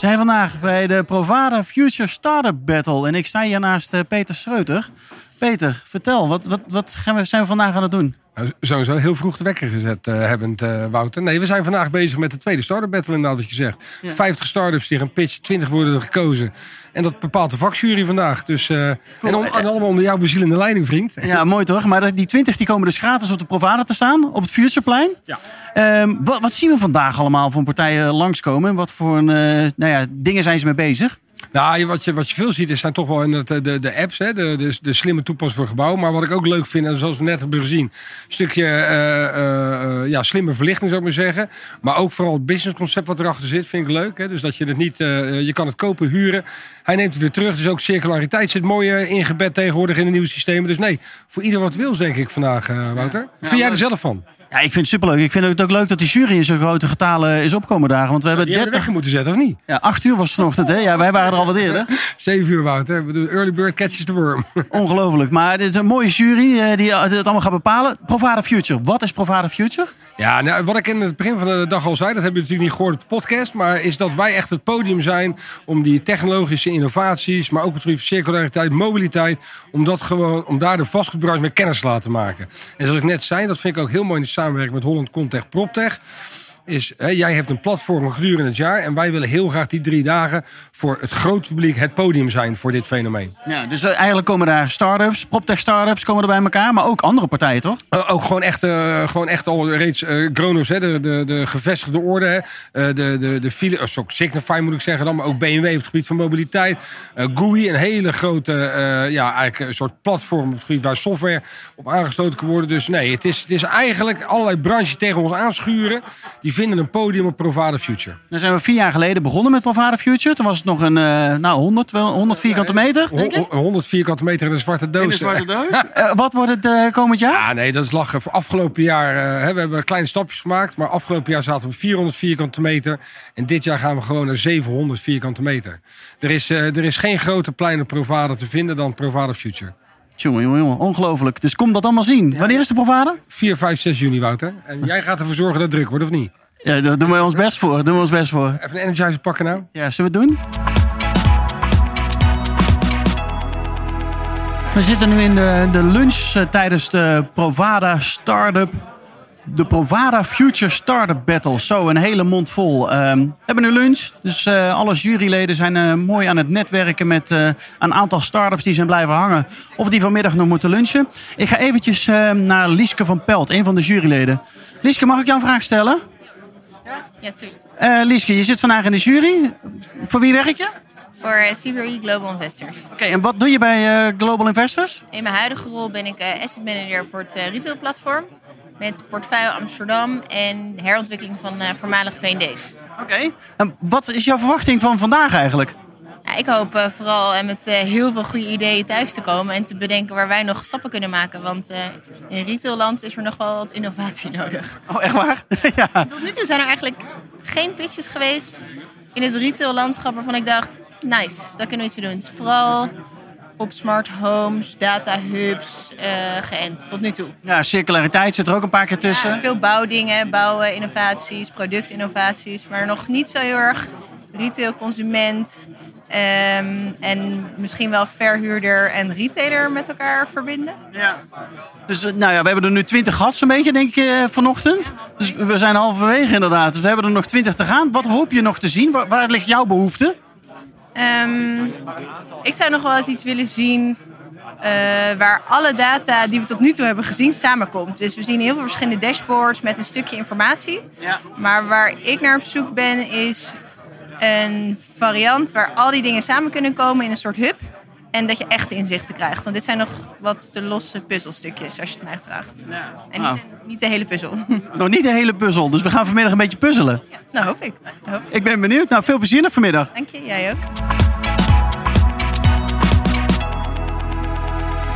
Zijn vandaag bij de Provada Future Startup Battle en ik sta hier naast eh, Peter Schreuter. Peter, vertel, wat, wat, wat gaan we, zijn we vandaag aan het doen? Nou, sowieso heel vroeg de wekker gezet uh, hebbend, uh, Wouter. Nee, we zijn vandaag bezig met de tweede start-up battle inderdaad wat je zegt. Ja. 50 start-ups die gaan pitchen, 20 worden er gekozen. En dat bepaalt de vakjury vandaag. Dus, uh, en, om, en, allemaal onder jouw bezielende leiding, vriend. Ja, mooi toch? Maar die 20 die komen dus gratis op de Provada te staan, op het Futureplein. Ja. Um, wat, wat, zien we vandaag allemaal van partijen langskomen? Wat voor een, nou ja, dingen zijn ze mee bezig? Nou, wat je, wat je veel ziet, is zijn toch wel in het, de, de apps, hè, de, de, de slimme toepassing voor gebouwen. Maar wat ik ook leuk vind, en zoals we net hebben gezien, een stukje uh, uh, ja, slimme verlichting zou ik maar zeggen. Maar ook vooral het businessconcept wat erachter zit, vind ik leuk. Hè. Dus dat je het niet, uh, je kan het kopen, huren. Hij neemt het weer terug. Dus ook circulariteit zit mooi ingebed tegenwoordig in de nieuwe systemen. Dus nee, voor ieder wat wils, denk ik vandaag, Wouter. Ja, vind jij er zelf van? Ja, ik vind het superleuk. Ik vind het ook leuk dat die jury in zo'n grote getalen is opkomen dagen. Want we hebben ja, 30 moeten zetten, of niet? Ja, 8 uur was het vanochtend, hè? Ja, wij waren er al wat eerder. 7 uur, Wouter. We doen early bird catches the worm. Ongelooflijk. Maar dit is een mooie jury die het allemaal gaat bepalen. Provada Future. Wat is Provada Future? Ja, nou, wat ik in het begin van de dag al zei, dat hebben we natuurlijk niet gehoord op de podcast. Maar is dat wij echt het podium zijn om die technologische innovaties, maar ook van circulariteit, mobiliteit, om, dat gewoon, om daar de vastgoedbranche met kennis te laten maken. En zoals ik net zei, dat vind ik ook heel mooi in de samenwerking met Holland Contech PropTech is, hè, jij hebt een platform gedurende het jaar. En wij willen heel graag die drie dagen voor het grote publiek het podium zijn voor dit fenomeen. Ja, dus eigenlijk komen daar start-ups, PropTech start-ups komen er bij elkaar. Maar ook andere partijen, toch? Uh, ook gewoon echt, uh, gewoon echt al reeds uh, grown-ups, hè, de, de, de gevestigde orde. Hè, de, de, de file, oh, Signify moet ik zeggen dan. Maar ook BMW op het gebied van mobiliteit. GUI, een hele grote, ja, eigenlijk een soort platform op het gebied waar software op aangestoten kan worden. Dus nee, het is, het is eigenlijk allerlei branches tegen ons aanschuren. Die vinden een podium op Provada Future. Dan zijn we vier jaar geleden begonnen met Provada Future. Toen was het nog een uh, nou, 100, 100 vierkante meter. Denk ik? 100 vierkante meter in een zwarte doos. In een zwarte doos. uh, wat wordt het uh, komend jaar? Ja, nee, dat is lachen. Voor afgelopen jaar hè, we hebben kleine stapjes gemaakt. Maar afgelopen jaar zaten we op 400 vierkante meter. En dit jaar gaan we gewoon naar 700 vierkante meter. Er is, er is geen groter plein op Provada te vinden dan Provada Future. Jongen, jongen, jongen, ongelooflijk. Dus kom dat allemaal zien. Ja. Wanneer is de Provada? 4, 5, 6 juni, Wouter. En jij gaat ervoor zorgen dat het druk wordt, of niet? Ja, daar doen we ons best voor. Doen we ons best voor. Even een energizer pakken nou. Ja, zullen we het doen? We zitten nu in de, de lunch uh, tijdens de Provada Startup. De Provada Future Startup Battle. Zo, een hele mond vol. Uh, we hebben nu lunch. Dus uh, alle juryleden zijn uh, mooi aan het netwerken met een aantal startups die zijn blijven hangen. Of die vanmiddag nog moeten lunchen. Ik ga eventjes naar Lieske van Pelt, een van de juryleden. Lieske, mag ik jou een vraag stellen? Ja, tuurlijk. Uh, Lieske, je zit vandaag in de jury. Voor wie werk je? Voor uh, CBRE Global Investors. Oké, okay, en wat doe je bij uh, Global Investors? In mijn huidige rol ben ik asset manager voor het retailplatform. Met portefeuille Amsterdam en herontwikkeling van voormalige VND's. Oké, okay. en wat is jouw verwachting van vandaag eigenlijk? Ja, ik hoop uh, vooral uh, met uh, heel veel goede ideeën thuis te komen en te bedenken waar wij nog stappen kunnen maken. Want in retailland is er nog wel wat innovatie nodig. Oh, echt waar? ja. Tot nu toe zijn er eigenlijk geen pitches geweest in het retaillandschap waarvan ik dacht, nice, daar kunnen we iets doen. Het is vooral op smart homes, data hubs geënt tot nu toe. Ja, circulariteit zit er ook een paar keer tussen. Ja, veel bouwdingen, bouwen, innovaties, productinnovaties, maar nog niet zo heel erg retail, consument, Um, en misschien wel verhuurder en retailer met elkaar verbinden. Ja. Dus nou ja, we hebben er nu 20 gehad zo'n beetje, denk ik, vanochtend. Dus we zijn halverwege inderdaad. Dus we hebben er nog 20 te gaan. Wat hoop je nog te zien? Waar, waar ligt jouw behoefte? Um, ik zou nog wel eens iets willen zien uh, waar alle data die we tot nu toe hebben gezien samenkomt. Dus we zien heel veel verschillende dashboards met een stukje informatie. Ja. Maar waar ik naar op zoek ben is een variant waar al die dingen samen kunnen komen in een soort hub. En dat je echt inzichten krijgt. Want dit zijn nog wat de losse puzzelstukjes, als je het mij vraagt. En niet, ah. de, niet de hele puzzel. Nog niet de hele puzzel, dus we gaan vanmiddag een beetje puzzelen. Nou, nou, hoop ik. Ik. ben benieuwd. Nou, veel plezier nog vanmiddag. Dank je, jij ook.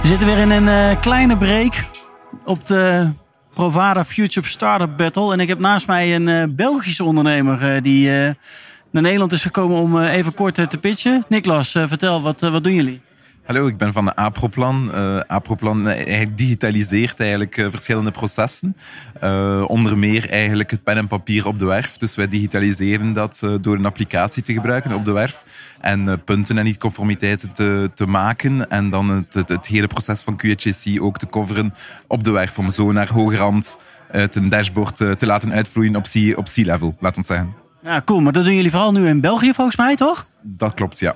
We zitten weer in een eh, kleine break op de Provada Future Startup Battle. En ik heb naast mij een eh, Belgische ondernemer eh, die naar Nederland is gekomen om eh, even kort eh, te pitchen. Niklas, eh, vertel, wat, wat doen jullie? Hallo, ik ben van de Aproplan. Eh Aproplan digitaliseert eigenlijk verschillende processen. Onder meer eigenlijk het pen en papier op de werf. Dus wij digitaliseren dat door een applicatie te gebruiken op de werf. En punten en niet-conformiteiten te, te maken. En dan het, het, hele proces van QHSC ook te coveren op de werf. Om zo naar hogerhand het een dashboard te laten uitvloeien op sea- op laat ons zeggen. Ja, cool. Maar dat doen jullie vooral nu in België volgens mij, toch? Dat klopt, ja.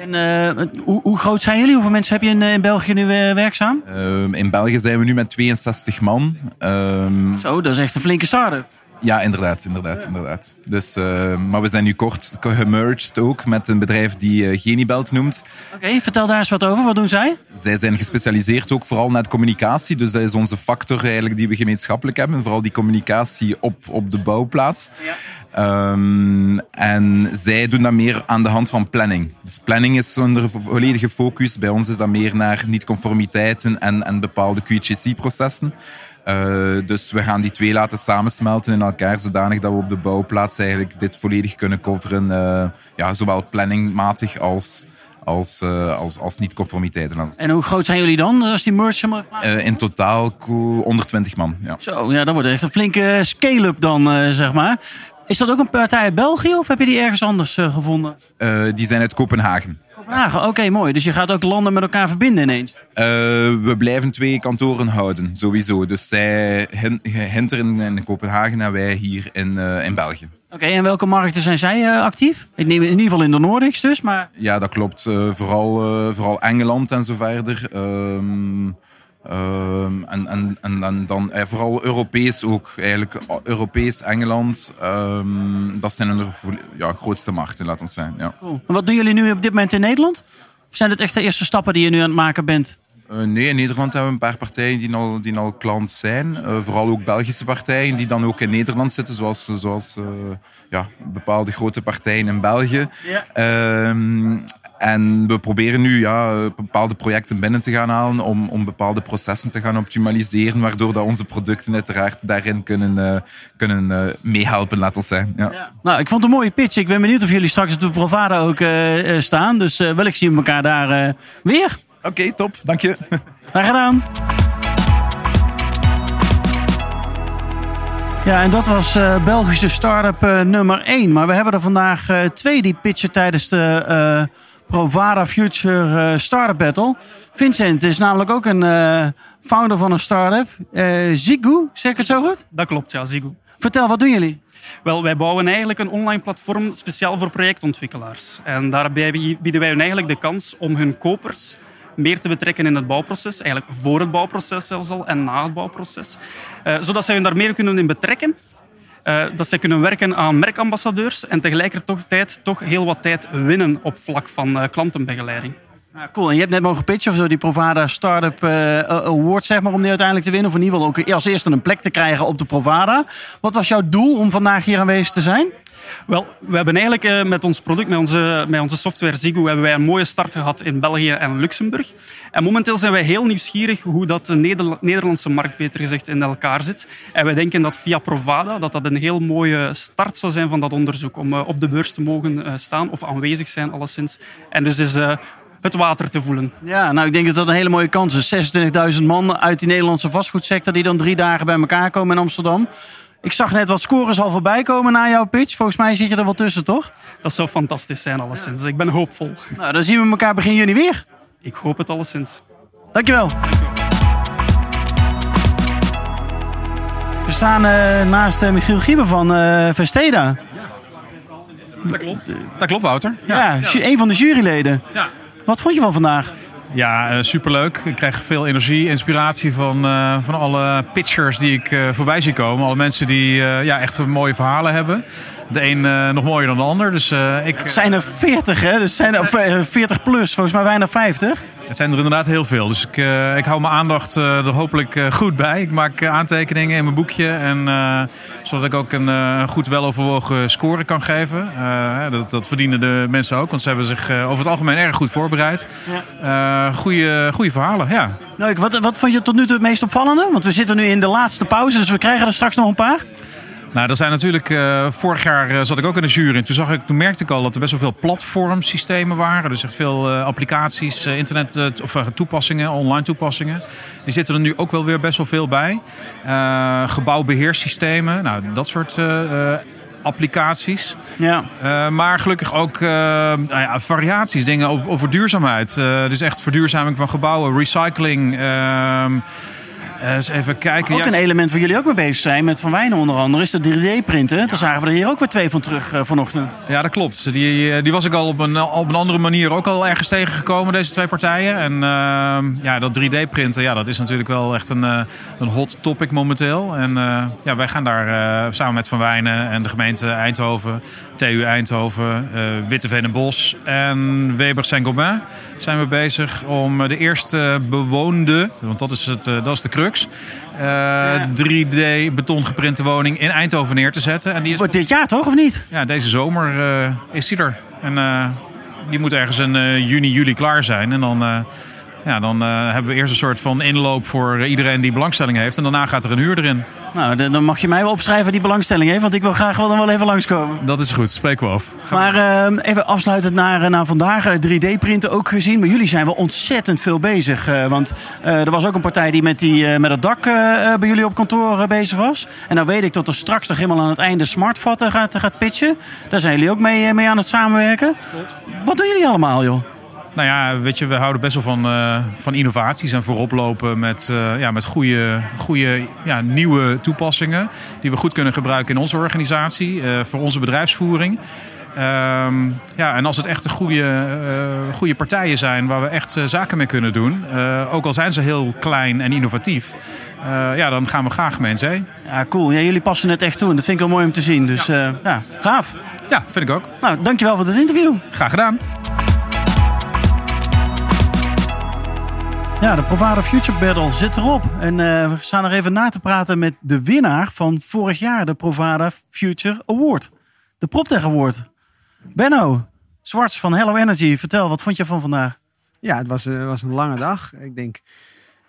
En eh, hoe, hoe groot zijn jullie? Hoeveel mensen heb je in, eh, in België nu eh, werkzaam? Ehm, in België zijn we nu met 62 man. Ehm, Zo, dat is echt een flinke start-up. Ja, inderdaad, inderdaad, inderdaad. Dus, eh, maar we zijn nu kort gemerged ook met een bedrijf die eh, Genibelt noemt. Oké, vertel daar eens wat over. Wat doen zij? Zij zijn gespecialiseerd ook vooral naar communicatie. Dus dat is onze factor eigenlijk die we gemeenschappelijk hebben. Vooral die communicatie op, op de bouwplaats. Ehm, en zij doen dat meer aan de hand van planning. Dus planning is onder volledige focus. Bij ons is dat meer naar niet-conformiteiten en, en bepaalde QHC-processen. Eh, dus we gaan die twee laten samensmelten in elkaar, zodanig dat we op de bouwplaats eigenlijk dit volledig kunnen coveren. eh, ja, zowel planningmatig als, als, eh, als, als niet-conformiteiten. En hoe groot zijn jullie dan als die Eh, in totaal ko- 120 man. Ja. Zo, ja, dat wordt echt een flinke scale-up dan, zeg maar. Is dat ook een partij uit België of heb je die ergens anders gevonden? Die zijn uit Kopenhagen. Kopenhagen, oké, mooi. Dus je gaat ook landen met elkaar verbinden ineens. Eh, we blijven twee kantoren houden, sowieso. Dus zij hin- hinteren in Kopenhagen en wij hier in, eh, in België. Oké, en welke markten zijn zij eh, actief? Ik neem in ieder geval in de Nordics dus, maar... Ja, dat klopt. Vooral, vooral Engeland en zo verder. Ehm, ehm, en, en, en, dan eh, vooral Europees ook. Eigenlijk eh, Europees, Engeland. ehm, dat zijn de ja, grootste markten, laat ons zeggen. Ja. Cool. En wat doen jullie nu op dit moment in Nederland? Of zijn dit echt de eerste stappen die je nu aan het maken bent? Eh, nee, in Nederland hebben we een paar partijen die al, die al klant zijn. Eh, vooral ook Belgische partijen die dan ook in Nederland zitten, zoals, zoals ja, bepaalde grote partijen in België. Ja. En we proberen nu ja, bepaalde projecten binnen te gaan halen om, om bepaalde processen te gaan optimaliseren, waardoor dat onze producten uiteraard daarin kunnen, eh, kunnen eh, meehelpen, laat ons zeggen. Ja. Nou, ik vond het een mooie pitch. Ik ben benieuwd of jullie straks op de Provada ook eh, staan. Dus wellicht zien we elkaar daar weer. Oké, top. Dank je. Graag gedaan. Ja, en dat was Belgische start-up nummer 1. Maar we hebben er vandaag twee die pitchen tijdens de Provada Future eh, Startup Battle. Vincent is namelijk ook een eh, founder van een start-up. Eh Zigu, zeg ik het zo goed? Dat klopt, ja, Zigo. Vertel, wat doen jullie? Wel, wij bouwen eigenlijk een online platform speciaal voor projectontwikkelaars. En daarbij bieden wij hun eigenlijk de kans om hun kopers meer te betrekken in het bouwproces. Eigenlijk voor het bouwproces zelfs al en na het bouwproces. Zodat zij hun daar meer kunnen in betrekken. Eh, dat zij kunnen werken aan merkambassadeurs en tegelijkertijd toch heel wat tijd winnen op vlak van eh, klantenbegeleiding. Ja, cool. En je hebt net mogen pitchen of zo die Provada Startup eh, Award, zeg maar, om die uiteindelijk te winnen. Of in ieder geval ook als eerste een plek te krijgen op de Provada. Wat was jouw doel om vandaag hier aanwezig te zijn? Wel, we hebben eigenlijk eh, met ons product, met onze, met onze software Zigo, hebben wij een mooie start gehad in België en Luxemburg. En momenteel zijn wij heel nieuwsgierig hoe dat de Neder- Nederlandse markt, beter gezegd, in elkaar zit. En wij denken dat via Provada dat dat een heel mooie start zou zijn van dat onderzoek. Om eh, op de beurs te mogen eh, staan of aanwezig zijn, alleszins. En dus is eh, het water te voelen. Ja, nou, ik denk dat dat een hele mooie kans is. 26.000 man uit die Nederlandse vastgoedsector die dan drie dagen bij elkaar komen in Amsterdam. Ik zag net wat scores al voorbij komen na jouw pitch. Volgens mij zit je er wel tussen, toch? Dat zou fantastisch zijn, alleszins. Ik ben hoopvol. Nou, dan zien we elkaar begin juni weer. Ik hoop het alleszins. Dankjewel. We staan eh, naast eh, Michiel Gieber van eh Vesteda. Dat klopt. Dat klopt, Wouter. Ja, een van de juryleden. Ja. Wat vond je van vandaag? Ja, eh, superleuk. Ik krijg veel energie, inspiratie van, eh, van alle pitchers die ik eh, voorbij zie komen. Alle mensen die ja, echt mooie verhalen hebben. De een nog mooier dan de ander. Dus ik, Het zijn er 40, hè? Dus zijn er, of, eh, 40 plus, volgens mij bijna 50. Het zijn er inderdaad heel veel. Dus ik, eh, ik hou mijn aandacht eh, er hopelijk eh, goed bij. Ik maak aantekeningen in mijn boekje. En, zodat ik ook een goed weloverwogen score kan geven. Dat, dat verdienen de mensen ook. Want ze hebben zich over het algemeen erg goed voorbereid. Goede, goede verhalen, ja. Nou, ik- wat, wat vond je tot nu toe het meest opvallende? Want we zitten nu in de laatste pauze, dus we krijgen er straks nog een paar. Nou, er zijn natuurlijk. eh, vorig jaar eh, zat ik ook in de jury. En toen, zag ik, toen merkte ik al dat er best wel veel platformsystemen waren. Dus echt veel eh, applicaties, internet of toepassingen, online toepassingen. Die zitten er nu ook wel weer best wel veel bij. Eh, gebouwbeheerssystemen, nou, dat soort applicaties. Ja. Maar gelukkig ook nou ja, variaties, dingen over duurzaamheid. Dus echt verduurzaming van gebouwen, recycling. Eh, eens even kijken. Ook een element waar jullie ook mee bezig zijn, met Van Wijnen onder andere, is de 3D-printen. Daar zagen we er hier ook weer twee van terug eh, vanochtend. Ja, dat klopt. Die, eh, die was ik al op een, op een andere manier ook al ergens tegengekomen, deze twee partijen. En ehm, ja, dat 3D-printen, ja, dat is natuurlijk wel echt een, een hot topic momenteel. En ja, wij gaan daar samen met Van Wijnen en de gemeente Eindhoven, TU Eindhoven, Witteveen en Bos en Weber Saint-Gobain zijn we bezig om de eerste bewoonde, want dat is, het, dat is de crux, eh, 3D beton geprinte woning in Eindhoven neer te zetten. En die is Wordt dit jaar toch, of niet? ja, deze zomer eh, is die er. En eh, die moet ergens in juni, juli klaar zijn. En dan, ja, dan hebben we eerst een soort van inloop voor iedereen die belangstelling heeft. En daarna gaat er een huur erin. Nou, dan dan mag je mij wel opschrijven die belangstelling heeft, want ik wil graag wel dan wel even langskomen. Dat is goed, spreken we af. Maar eh, even afsluitend naar, eh, naar vandaag. eh, 3D-printen ook gezien. Maar jullie zijn wel ontzettend veel bezig. eh, want eh, er was ook een partij die met, die, eh, met het dak eh, eh, bij jullie op kantoor eh, bezig was. En dan weet ik dat er straks toch helemaal aan het einde smartvatten gaat, gaat pitchen. Daar zijn jullie ook mee, eh, mee aan het samenwerken. Wat doen jullie allemaal, joh? Nou ja, weet je, we houden best wel van, eh, van innovaties en vooroplopen met, eh, ja, met goede, goede ja, nieuwe toepassingen. Die we goed kunnen gebruiken in onze organisatie, eh, voor onze bedrijfsvoering. Ehm, ja, en als het echt goede, goede partijen zijn waar we echt zaken mee kunnen doen, ook al zijn ze heel klein en innovatief, ja, dan gaan we graag mee zee. Ja, cool. Ja, jullie passen het echt toe. En dat vind ik wel mooi om te zien. Dus ja, ja gaaf. Ja, vind ik ook. Nou, dankjewel voor dit interview. Graag gedaan. Ja, de Provada Future Battle zit erop. En eh, we staan nog even na te praten met de winnaar van vorig jaar, de Provada Future Award. De PropTech Award. Benno, Zwarts van Hello Energy, vertel, wat vond je van vandaag? Ja, het was, eh, was een lange dag. Ik denk,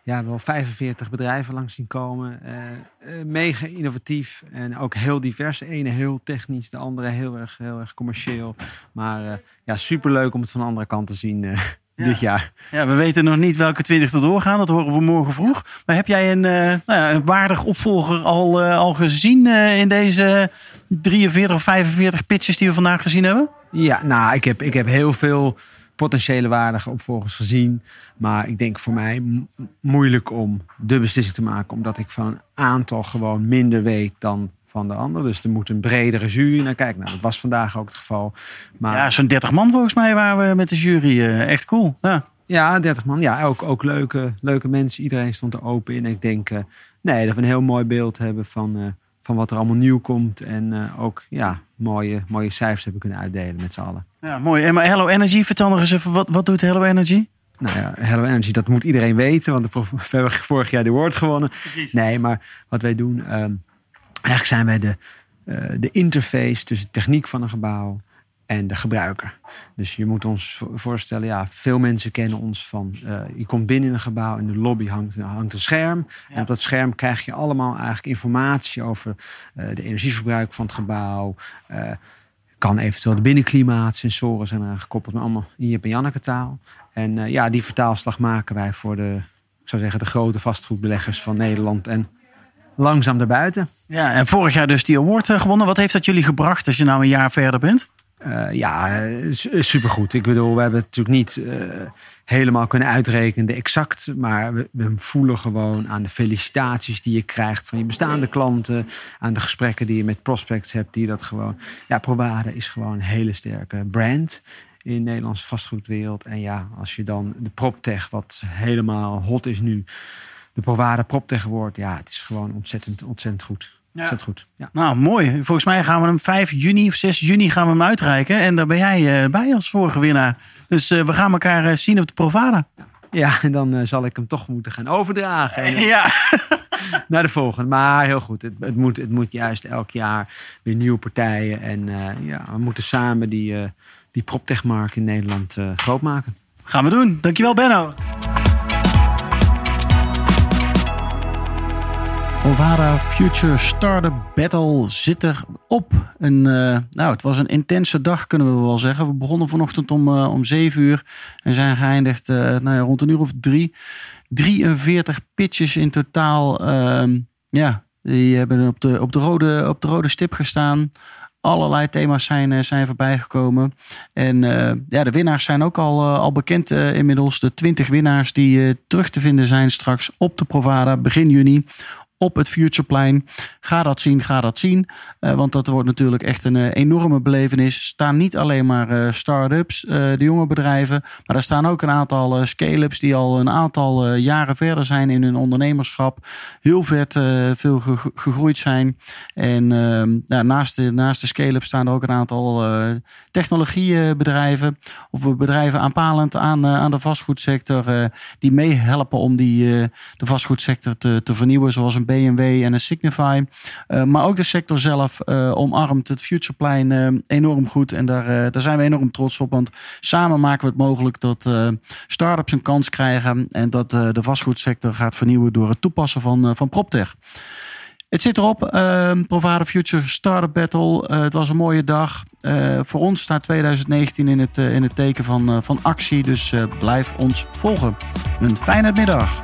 ja, wel 45 bedrijven langs zien komen. Eh, mega innovatief en ook heel divers. De ene heel technisch, de andere heel erg, heel erg commerciel. Maar ja, superleuk om het van de andere kant te zien eh, dit jaar. Ja, we weten nog niet welke 20 er doorgaan, dat horen we morgen vroeg. Maar heb jij een, eh, nou ja, een waardig opvolger al, eh, al gezien eh, in deze 43 of 45 pitches die we vandaag gezien hebben? Ja, nou, ik heb, ik heb heel veel potentiële waardige opvolgers gezien. Maar ik denk voor mij mo- moeilijk om de beslissing te maken. Omdat ik van een aantal gewoon minder weet dan van de ander. Dus er moet een bredere jury naar kijken. Nou, dat was vandaag ook het geval. Maar Ja, zo'n 30 man volgens mij waren we met de jury. eh, echt cool. Ja. Ja, 30 man. Ja, ook, ook leuke, leuke mensen. Iedereen stond er open in. Ik denk eh, nee, dat we een heel mooi beeld hebben van, eh, van wat er allemaal nieuw komt. En ook ja, mooie, mooie cijfers hebben kunnen uitdelen met z'n allen. ja, mooi. En maar Hello Energy, vertel nog eens even, wat, wat doet Hello Energy? Nou ja, Hello Energy, dat moet iedereen weten. Want we hebben vorig jaar de award gewonnen. Nee, maar wat wij doen... ehm, eigenlijk zijn wij de, eh, de interface tussen de techniek van een gebouw en de gebruiker. Dus je moet ons vo- voorstellen, ja, veel mensen kennen ons van... eh, je komt binnen in een gebouw, in de lobby hangt, hangt een scherm. En op dat scherm krijg je allemaal eigenlijk informatie over eh, de energieverbruik van het gebouw... eh, kan eventueel de binnenklimaat, sensoren zijn eraan gekoppeld, maar allemaal in Jip en Janneke taal. En ja, die vertaalslag maken wij voor de, ik zou zeggen, de grote vastgoedbeleggers van Nederland en langzaam daarbuiten. Ja, en vorig jaar dus die award eh, gewonnen. Wat heeft dat jullie gebracht als je nou een jaar verder bent? Eh, ja, su- supergoed. Ik bedoel, we hebben het natuurlijk niet eh, helemaal kunnen uitrekenen, exact. Maar we, we voelen gewoon aan de felicitaties die je krijgt van je bestaande klanten. Aan de gesprekken die je met prospects hebt, die dat gewoon. Ja, Provada is gewoon een hele sterke brand in de Nederlandse vastgoedwereld. En ja, als je dan de PropTech, wat helemaal hot is nu, de Provada PropTech wordt. Ja, het is gewoon ontzettend, ontzettend goed. Ontzettend goed. Ja. Nou, mooi. Volgens mij gaan we hem 5 juni of 6 juni gaan we hem uitreiken. En daar ben jij eh, bij als vorige winnaar. Dus eh, we gaan elkaar eh, zien op de Provada. Ja, en dan zal ik hem toch moeten gaan overdragen. En, Ja. naar de volgende. Maar heel goed, het, het, moet, het moet juist elk jaar weer nieuwe partijen. En ja, we moeten samen die, die proptechmarkt in Nederland groot maken. Gaan we doen. Dankjewel, Benno. Ovada Future Startup Battle zit erop. Een, eh, nou, het was een intense dag, kunnen we wel zeggen. We begonnen vanochtend om, eh, om 7 uur en zijn geëindigd eh, nou ja, rond een uur of drie. 43 pitches in totaal. Ehm, ja, die hebben op de, op, de rode, op de rode stip gestaan. Allerlei thema's zijn, zijn voorbij gekomen. En ja, de winnaars zijn ook al, al bekend inmiddels. De 20 winnaars die terug te vinden zijn straks op de Provada begin juni op het Futureplein. Ga dat zien, ga dat zien. Eh, want dat wordt natuurlijk echt een eh, enorme belevenis. Staan niet alleen maar eh, start-ups, de jonge bedrijven. Maar er staan ook een aantal scale-ups die al een aantal jaren verder zijn in hun ondernemerschap. Heel vet veel ge- gegroeid zijn. En ehm, ja, naast de, naast de scale-ups staan er ook een aantal technologiebedrijven. Of bedrijven aanpalend aan, aan de vastgoedsector. die meehelpen om die, de vastgoedsector te, te vernieuwen. Zoals een BMW en een Signify. Eh, maar ook de sector zelf eh, omarmt het Futureplein eh, enorm goed. En daar, daar zijn we enorm trots op. Want samen maken we het mogelijk dat start-ups een kans krijgen. En dat de vastgoedsector gaat vernieuwen door het toepassen van, van PropTech. Het zit erop. ehm Provada Future Startup Battle. Het was een mooie dag. Voor ons staat 2019 in het, in het teken van, van actie. Dus blijf ons volgen. Een fijne middag.